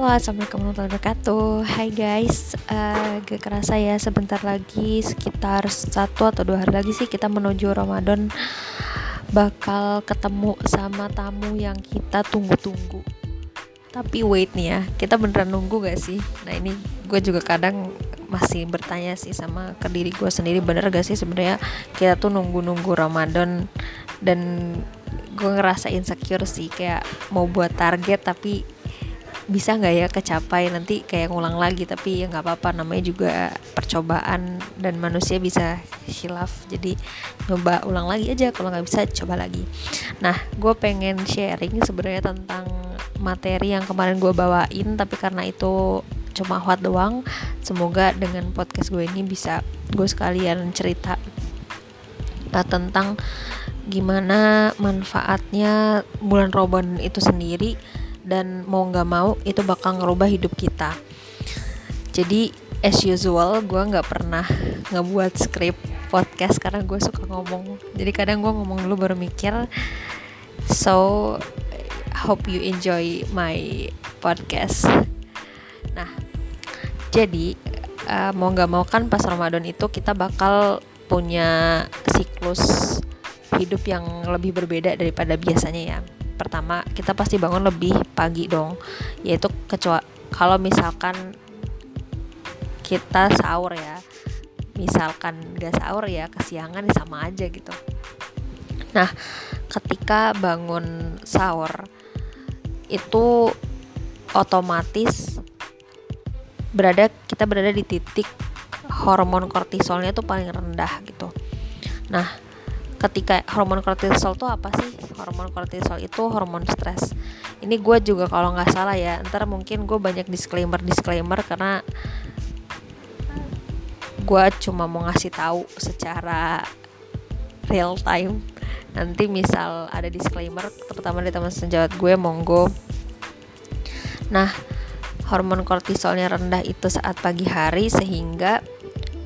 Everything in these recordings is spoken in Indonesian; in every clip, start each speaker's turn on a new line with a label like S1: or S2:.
S1: Halo, assalamualaikum warahmatullahi wabarakatuh. Hai guys, uh, gak kerasa ya sebentar lagi sekitar satu atau dua hari lagi sih kita menuju Ramadan bakal ketemu sama tamu yang kita tunggu-tunggu. Tapi wait nih ya, kita beneran nunggu gak sih? Nah ini gue juga kadang masih bertanya sih sama ke diri gue sendiri bener gak sih sebenarnya kita tuh nunggu-nunggu Ramadan dan gue ngerasa insecure sih kayak mau buat target tapi bisa nggak ya kecapai? Nanti kayak ngulang lagi tapi ya nggak apa-apa. Namanya juga percobaan dan manusia bisa hilaf jadi coba ulang lagi aja kalau nggak bisa coba lagi. Nah gue pengen sharing sebenarnya tentang materi yang kemarin gue bawain tapi karena itu cuma hot doang semoga dengan podcast gue ini bisa gue sekalian cerita uh, tentang gimana manfaatnya bulan Ramadan itu sendiri dan mau nggak mau itu bakal ngerubah hidup kita. Jadi as usual gue nggak pernah ngebuat skrip podcast karena gue suka ngomong. Jadi kadang gue ngomong dulu baru mikir. So hope you enjoy my podcast. Nah jadi uh, mau nggak mau kan pas Ramadan itu kita bakal punya siklus hidup yang lebih berbeda daripada biasanya ya pertama kita pasti bangun lebih pagi dong. Yaitu kecuali kalau misalkan kita sahur ya. Misalkan gak sahur ya kesiangan ya sama aja gitu. Nah ketika bangun sahur itu otomatis berada kita berada di titik hormon kortisolnya tuh paling rendah gitu. Nah ketika hormon kortisol itu apa sih? Hormon kortisol itu hormon stres. Ini gue juga kalau nggak salah ya ntar mungkin gue banyak disclaimer disclaimer karena gue cuma mau ngasih tahu secara real time. Nanti misal ada disclaimer terutama di teman sejawat gue monggo. Nah hormon kortisolnya rendah itu saat pagi hari sehingga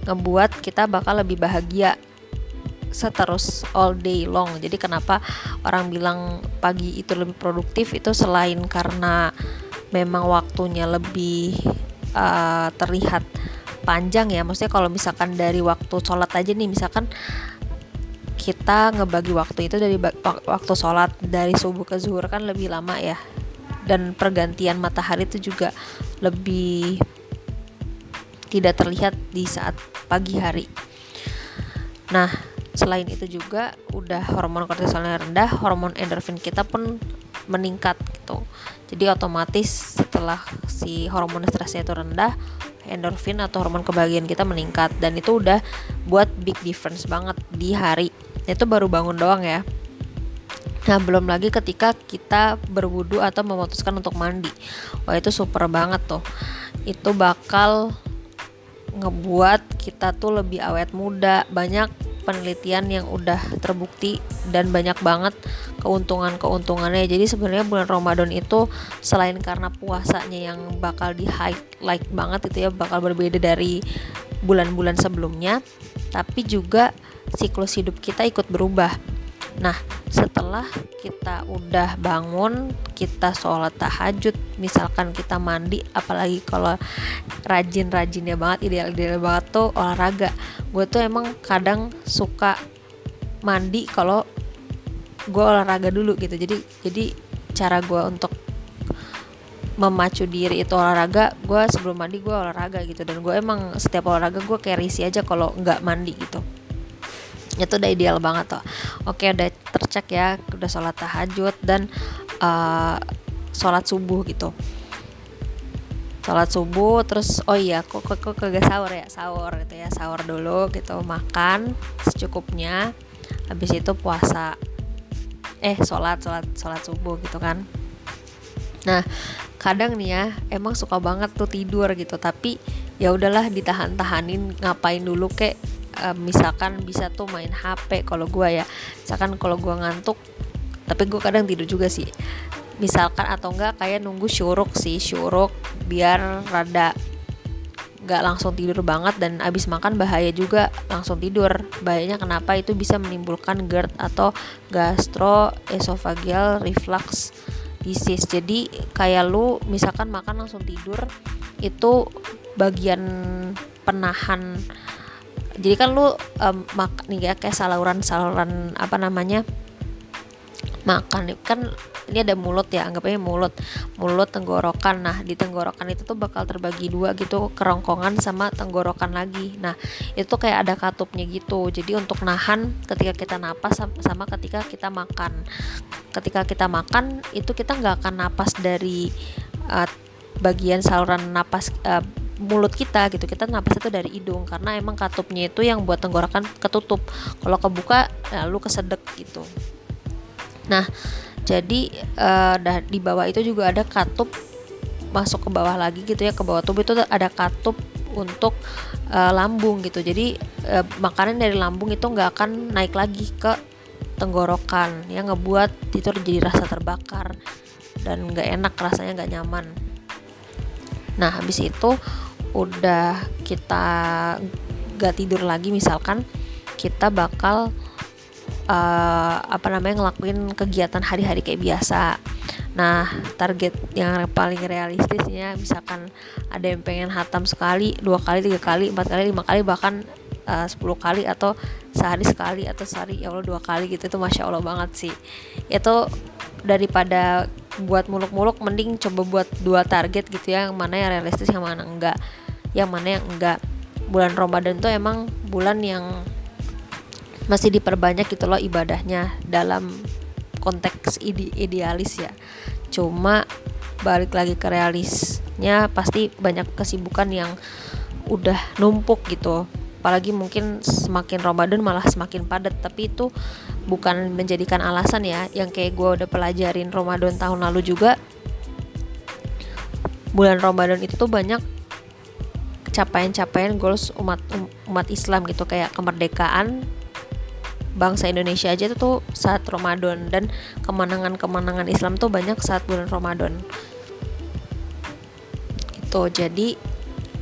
S1: ngebuat kita bakal lebih bahagia seterus all day long. Jadi kenapa orang bilang pagi itu lebih produktif itu selain karena memang waktunya lebih uh, terlihat panjang ya. Maksudnya kalau misalkan dari waktu sholat aja nih misalkan kita ngebagi waktu itu dari waktu sholat dari subuh ke zuhur kan lebih lama ya. Dan pergantian matahari itu juga lebih tidak terlihat di saat pagi hari. Nah, selain itu juga udah hormon kortisolnya rendah hormon endorfin kita pun meningkat gitu jadi otomatis setelah si hormon stresnya itu rendah endorfin atau hormon kebahagiaan kita meningkat dan itu udah buat big difference banget di hari itu baru bangun doang ya Nah, belum lagi ketika kita berwudu atau memutuskan untuk mandi. Wah, itu super banget tuh. Itu bakal ngebuat kita tuh lebih awet muda. Banyak penelitian yang udah terbukti dan banyak banget keuntungan-keuntungannya. Jadi sebenarnya bulan Ramadan itu selain karena puasanya yang bakal di highlight banget itu ya bakal berbeda dari bulan-bulan sebelumnya, tapi juga siklus hidup kita ikut berubah. Nah, setelah kita udah bangun, kita sholat tahajud, misalkan kita mandi, apalagi kalau rajin-rajinnya banget, ideal-ideal banget tuh olahraga. Gue tuh emang kadang suka mandi kalau gue olahraga dulu gitu. Jadi jadi cara gue untuk memacu diri itu olahraga gue sebelum mandi gue olahraga gitu dan gue emang setiap olahraga gue kayak risih aja kalau nggak mandi gitu itu udah ideal banget tuh. Oke udah tercek ya udah sholat tahajud dan uh, sholat subuh gitu. Sholat subuh terus oh iya kok kok, kok kagak sahur ya? Sahur gitu ya sahur dulu gitu makan secukupnya. Habis itu puasa. Eh sholat sholat sholat subuh gitu kan. Nah kadang nih ya emang suka banget tuh tidur gitu tapi ya udahlah ditahan-tahanin ngapain dulu kek uh, misalkan bisa tuh main HP kalau gue ya. Misalkan kalau gue ngantuk tapi gue kadang tidur juga sih. Misalkan atau enggak kayak nunggu syuruk sih syuruk biar rada gak langsung tidur banget dan abis makan bahaya juga langsung tidur. Bahayanya kenapa? Itu bisa menimbulkan GERD atau gastroesophageal reflux disease. Jadi kayak lu misalkan makan langsung tidur itu bagian penahan jadi kan lu um, mak nih ya kayak saluran saluran apa namanya makan kan ini ada mulut ya anggapnya mulut. Mulut tenggorokan. Nah di tenggorokan itu tuh bakal terbagi dua gitu kerongkongan sama tenggorokan lagi. Nah itu kayak ada katupnya gitu. Jadi untuk nahan ketika kita napas sama ketika kita makan. Ketika kita makan itu kita nggak akan napas dari uh, bagian saluran napas uh, mulut kita gitu kita napas itu dari hidung karena emang katupnya itu yang buat tenggorokan ketutup. Kalau kebuka ya, lu kesedek gitu. Nah jadi uh, di bawah itu juga ada katup masuk ke bawah lagi gitu ya ke bawah tubuh itu ada katup untuk uh, lambung gitu. Jadi uh, makanan dari lambung itu nggak akan naik lagi ke tenggorokan ya ngebuat itu jadi rasa terbakar dan nggak enak rasanya nggak nyaman. Nah habis itu udah kita gak tidur lagi misalkan kita bakal uh, apa namanya ngelakuin kegiatan hari-hari kayak biasa. Nah, target yang paling realistisnya misalkan ada yang pengen hatam sekali, dua kali, tiga kali, empat kali, lima kali, bahkan uh, sepuluh kali atau sehari sekali atau sehari ya Allah dua kali gitu itu masya Allah banget sih. Itu daripada buat muluk-muluk mending coba buat dua target gitu ya yang mana yang realistis yang mana enggak yang mana yang enggak. Bulan Ramadan tuh emang bulan yang masih diperbanyak gitu loh ibadahnya dalam konteks ide idealis ya. Cuma balik lagi ke realisnya pasti banyak kesibukan yang udah numpuk gitu. Apalagi mungkin semakin Ramadan malah semakin padat. Tapi itu bukan menjadikan alasan ya. Yang kayak gue udah pelajarin Ramadan tahun lalu juga bulan Ramadan itu tuh banyak capaian-capaian goals umat umat Islam gitu. Kayak kemerdekaan bangsa Indonesia aja tuh saat Ramadan. Dan kemenangan-kemenangan Islam tuh banyak saat bulan Ramadan. Itu jadi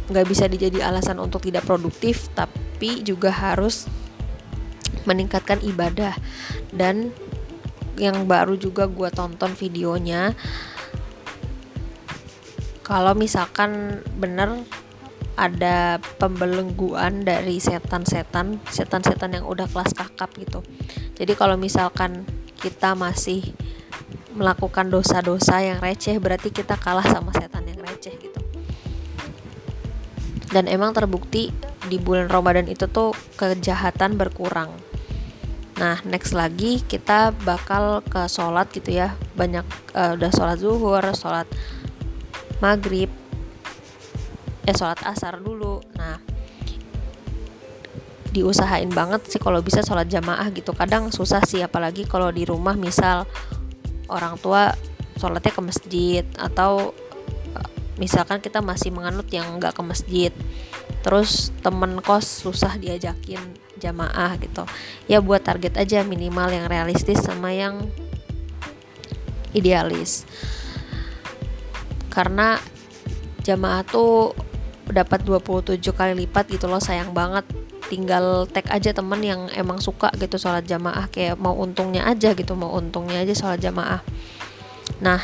S1: nggak bisa dijadi alasan untuk tidak produktif tapi juga harus meningkatkan ibadah. Dan yang baru juga gue tonton videonya kalau misalkan bener ada pembelengguan dari setan-setan setan-setan yang udah kelas kakap gitu. Jadi kalau misalkan kita masih melakukan dosa-dosa yang receh berarti kita kalah sama setan yang receh gitu. Dan emang terbukti di bulan Ramadan itu tuh kejahatan berkurang. Nah, next lagi kita bakal ke sholat gitu ya. Banyak uh, udah sholat zuhur, sholat maghrib, eh sholat asar dulu. Nah diusahain banget sih kalau bisa sholat jamaah gitu. Kadang susah sih apalagi kalau di rumah misal orang tua sholatnya ke masjid atau eh, misalkan kita masih menganut yang nggak ke masjid terus temen kos susah diajakin jamaah gitu. Ya buat target aja minimal yang realistis sama yang idealis. Karena jamaah tuh dapat 27 kali lipat gitu loh sayang banget. Tinggal tag aja temen yang emang suka gitu sholat jamaah kayak mau untungnya aja gitu mau untungnya aja sholat jamaah. Nah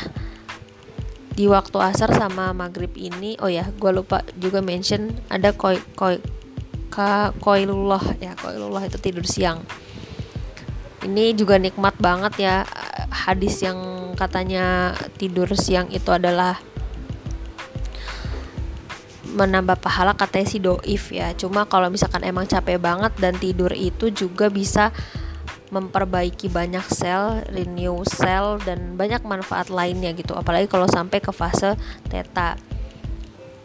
S1: di waktu asar sama maghrib ini oh ya gue lupa juga mention ada koi koi ka koilullah ya koilullah itu tidur siang. Ini juga nikmat banget ya hadis yang katanya tidur siang itu adalah menambah pahala katanya si doif ya cuma kalau misalkan emang capek banget dan tidur itu juga bisa memperbaiki banyak sel, renew sel dan banyak manfaat lainnya gitu. Apalagi kalau sampai ke fase theta.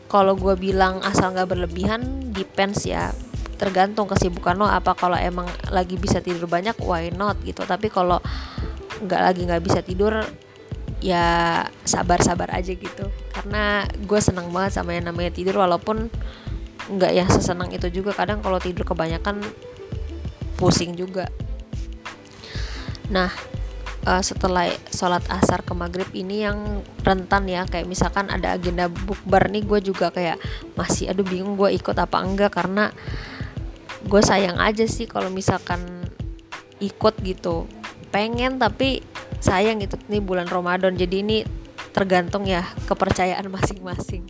S1: Kalau gue bilang asal nggak berlebihan, depends ya. Tergantung kesibukan lo apa. Kalau emang lagi bisa tidur banyak, why not gitu. Tapi kalau nggak lagi nggak bisa tidur, ya sabar-sabar aja gitu. Karena gue senang banget sama yang namanya tidur walaupun nggak yang sesenang itu juga. Kadang kalau tidur kebanyakan pusing juga. Nah uh, setelah sholat asar ke maghrib ini yang rentan ya. Kayak misalkan ada agenda bukber nih gue juga kayak masih aduh bingung gue ikut apa enggak. Karena gue sayang aja sih kalau misalkan ikut gitu. Pengen tapi sayang gitu ini bulan Ramadan. Jadi ini tergantung ya kepercayaan masing-masing.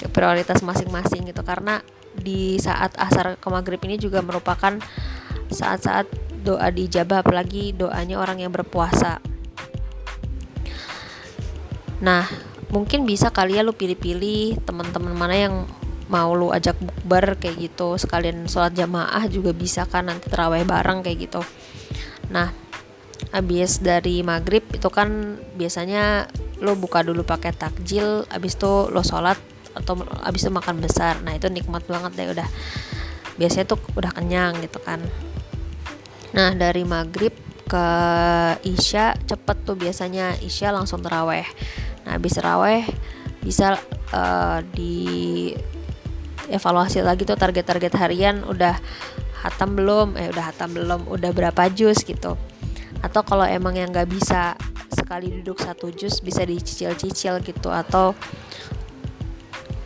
S1: Ke prioritas masing-masing gitu. Karena di saat asar ke maghrib ini juga merupakan saat-saat doa dijabah apalagi doanya orang yang berpuasa. Nah mungkin bisa kali ya lu pilih-pilih teman-teman mana yang mau lu ajak bukber kayak gitu. Sekalian sholat jamaah juga bisa kan nanti terawih bareng kayak gitu. Nah habis dari maghrib itu kan biasanya lo buka dulu pakai takjil habis itu lo sholat atau habis itu makan besar. Nah itu nikmat banget deh udah. Biasanya tuh udah kenyang gitu kan. Nah dari maghrib ke isya cepet tuh biasanya. Isya langsung teraweh. Nah habis teraweh bisa uh, di evaluasi lagi tuh target-target harian. Udah hatam belum? Eh udah hatam belum? Udah berapa jus gitu atau kalau emang yang nggak bisa sekali duduk satu jus bisa dicicil-cicil gitu. Atau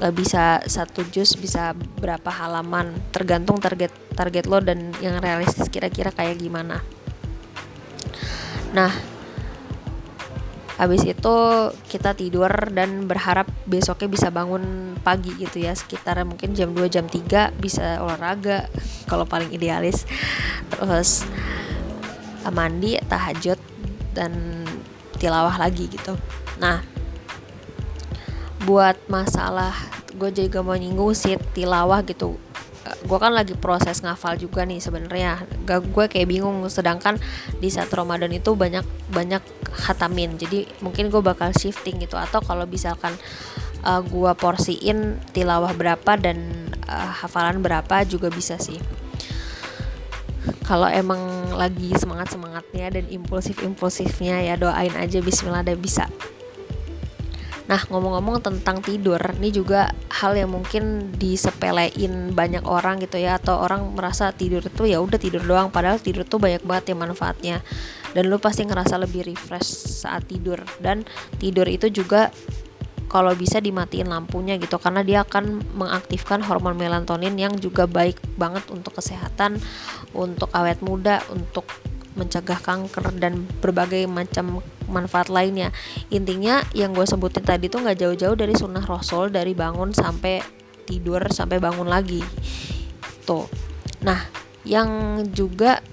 S1: nggak bisa satu jus bisa berapa halaman. Tergantung target target lo dan yang realistis kira-kira kayak gimana. Nah habis itu kita tidur dan berharap besoknya bisa bangun pagi gitu ya. Sekitar mungkin jam 2 jam 3 bisa olahraga kalau paling idealis. Terus mandi tahajud dan tilawah lagi gitu. Nah buat masalah gue juga mau nyinggung sih tilawah gitu. Gue kan lagi proses ngafal juga nih sebenarnya. Gak gue kayak bingung. Sedangkan di saat Ramadan itu banyak banyak hatamin jadi mungkin gue bakal shifting gitu. Atau kalau misalkan uh, eh, gue porsiin tilawah berapa dan uh, hafalan berapa juga bisa sih kalau emang lagi semangat semangatnya dan impulsif impulsifnya ya doain aja Bismillah dan bisa Nah, ngomong-ngomong tentang tidur, ini juga hal yang mungkin disepelein banyak orang gitu ya atau orang merasa tidur itu ya udah tidur doang padahal tidur tuh banyak banget ya manfaatnya. Dan lu pasti ngerasa lebih refresh saat tidur dan tidur itu juga kalau bisa dimatiin lampunya gitu karena dia akan mengaktifkan hormon melatonin yang juga baik banget untuk kesehatan, untuk awet muda, untuk mencegah kanker dan berbagai macam manfaat lainnya. Intinya yang gue sebutin tadi tuh nggak jauh-jauh dari sunnah rasul dari bangun sampai tidur sampai bangun lagi. Tuh. Nah yang juga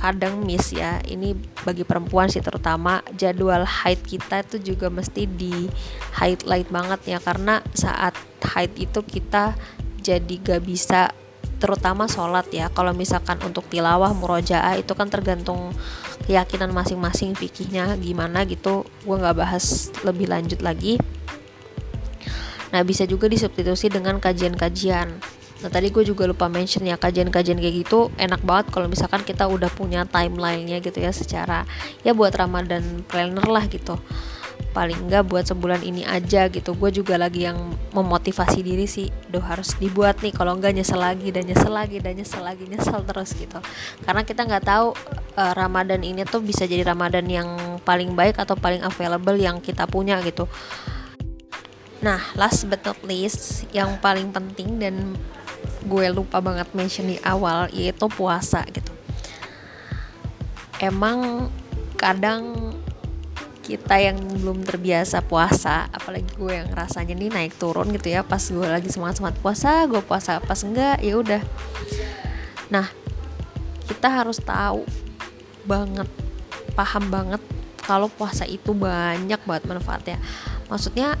S1: kadang miss ya. Ini bagi perempuan sih terutama jadwal haid kita itu juga mesti di highlight banget ya karena saat haid itu kita jadi gak bisa terutama sholat ya. Kalau misalkan untuk tilawah murojaah itu kan tergantung keyakinan masing-masing fikihnya gimana gitu. Gue nggak bahas lebih lanjut lagi. Nah bisa juga disubstitusi dengan kajian-kajian nah tadi gue juga lupa mention ya kajian-kajian kayak gitu enak banget kalau misalkan kita udah punya timelinenya gitu ya secara ya buat Ramadan planner lah gitu. Paling enggak buat sebulan ini aja gitu. Gue juga lagi yang memotivasi diri sih. Doh harus dibuat nih. Kalau enggak nyesel lagi dan nyesel lagi dan nyesel lagi nyesel terus gitu. Karena kita nggak tahu uh, Ramadan ini tuh bisa jadi Ramadan yang paling baik atau paling available yang kita punya gitu. Nah last but not least yang paling penting dan gue lupa banget mention di awal yaitu puasa gitu. Emang kadang kita yang belum terbiasa puasa apalagi gue yang rasanya nih naik turun gitu ya pas gue lagi semangat semangat puasa gue puasa pas enggak ya udah. Nah kita harus tahu banget paham banget kalau puasa itu banyak banget manfaatnya. Maksudnya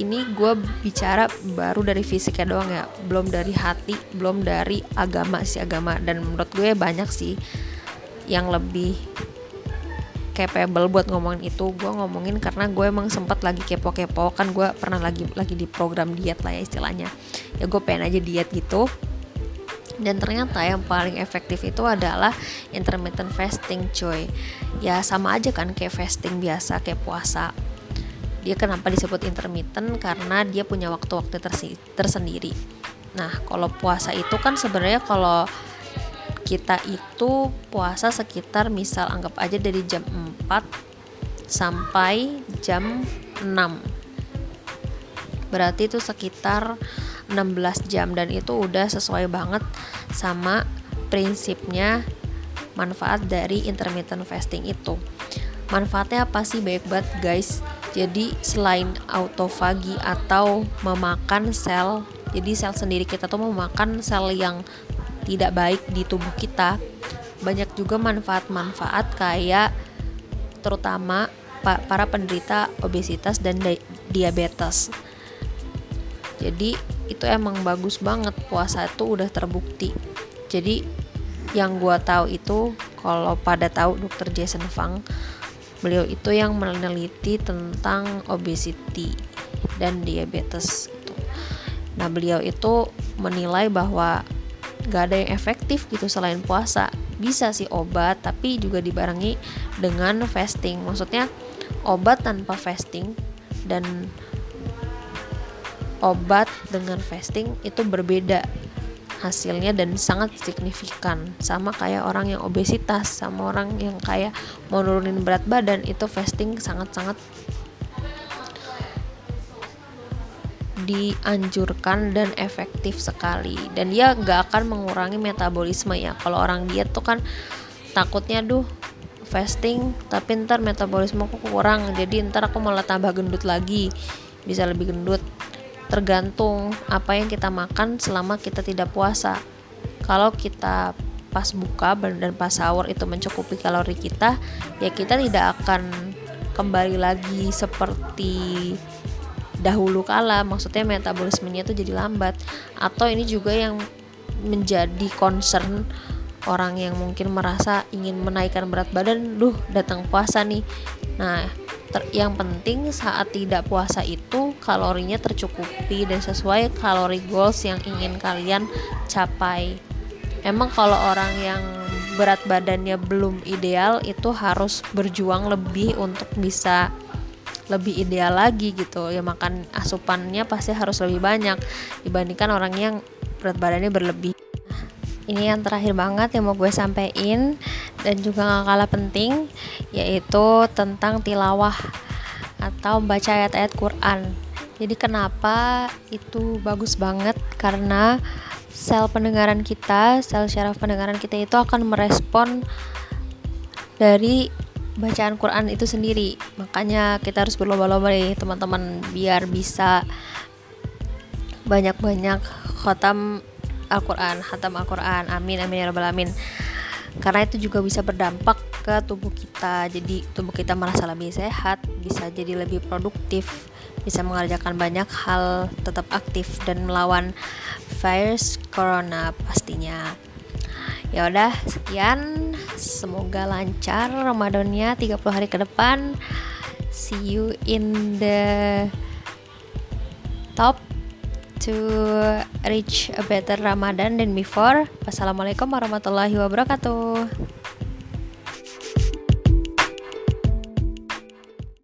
S1: ini gue bicara baru dari fisiknya doang ya. Belum dari hati belum dari agama sih agama. Dan menurut gue banyak sih yang lebih capable buat ngomongin itu. Gue ngomongin karena gue emang sempat lagi kepo-kepo. Kan gue pernah lagi lagi di program diet lah ya istilahnya. Ya gue pengen aja diet gitu. Dan ternyata yang paling efektif itu adalah intermittent fasting coy. Ya sama aja kan kayak fasting biasa kayak puasa dia kenapa disebut intermittent? Karena dia punya waktu-waktu tersendiri. Nah kalau puasa itu kan sebenarnya kalau kita itu puasa sekitar misal anggap aja dari jam 4 sampai jam 6 berarti itu sekitar 16 jam dan itu udah sesuai banget sama prinsipnya manfaat dari intermittent fasting itu. Manfaatnya apa sih? Baik banget guys jadi selain autofagi atau memakan sel jadi sel sendiri kita tuh memakan sel yang tidak baik di tubuh kita. Banyak juga manfaat-manfaat kayak terutama para penderita obesitas dan diabetes. Jadi itu emang bagus banget puasa itu udah terbukti. Jadi yang gua tahu itu kalau pada tahu dokter Jason Fang beliau itu yang meneliti tentang obesity dan diabetes itu nah beliau itu menilai bahwa gak ada yang efektif gitu selain puasa. Bisa sih obat tapi juga dibarengi dengan fasting. Maksudnya obat tanpa fasting dan obat dengan fasting itu berbeda hasilnya dan sangat signifikan. Sama kayak orang yang obesitas sama orang yang kayak mau nurunin berat badan itu fasting sangat-sangat dianjurkan dan efektif sekali. Dan dia nggak akan mengurangi metabolisme ya. Kalau orang diet tuh kan takutnya duh fasting tapi ntar metabolisme aku kurang jadi ntar aku malah tambah gendut lagi. Bisa lebih gendut tergantung apa yang kita makan selama kita tidak puasa. Kalau kita pas buka dan pas sahur itu mencukupi kalori kita ya kita tidak akan kembali lagi seperti dahulu kala. Maksudnya metabolismenya itu jadi lambat. Atau ini juga yang menjadi concern orang yang mungkin merasa ingin menaikkan berat badan duh datang puasa nih. Nah yang penting saat tidak puasa itu kalorinya tercukupi dan sesuai kalori goals yang ingin kalian capai. Emang kalau orang yang berat badannya belum ideal itu harus berjuang lebih untuk bisa lebih ideal lagi gitu. Ya makan asupannya pasti harus lebih banyak dibandingkan orang yang berat badannya berlebih. Ini yang terakhir banget yang mau gue sampein dan juga gak kalah penting yaitu tentang tilawah atau baca ayat-ayat Quran jadi kenapa itu bagus banget? Karena sel pendengaran kita sel syaraf pendengaran kita itu akan merespon dari bacaan Quran itu sendiri. Makanya kita harus berlomba-lomba nih teman-teman biar bisa banyak-banyak khotam Al-Quran, hatam Al-Quran, amin amin ya rabbal alamin karena itu juga bisa berdampak ke tubuh kita. Jadi tubuh kita merasa lebih sehat bisa jadi lebih produktif bisa mengerjakan banyak hal tetap aktif dan melawan virus corona pastinya. Ya udah sekian. Semoga lancar Ramadannya 30 hari ke depan. See you in the top to reach a better Ramadan than before. Wassalamualaikum warahmatullahi wabarakatuh.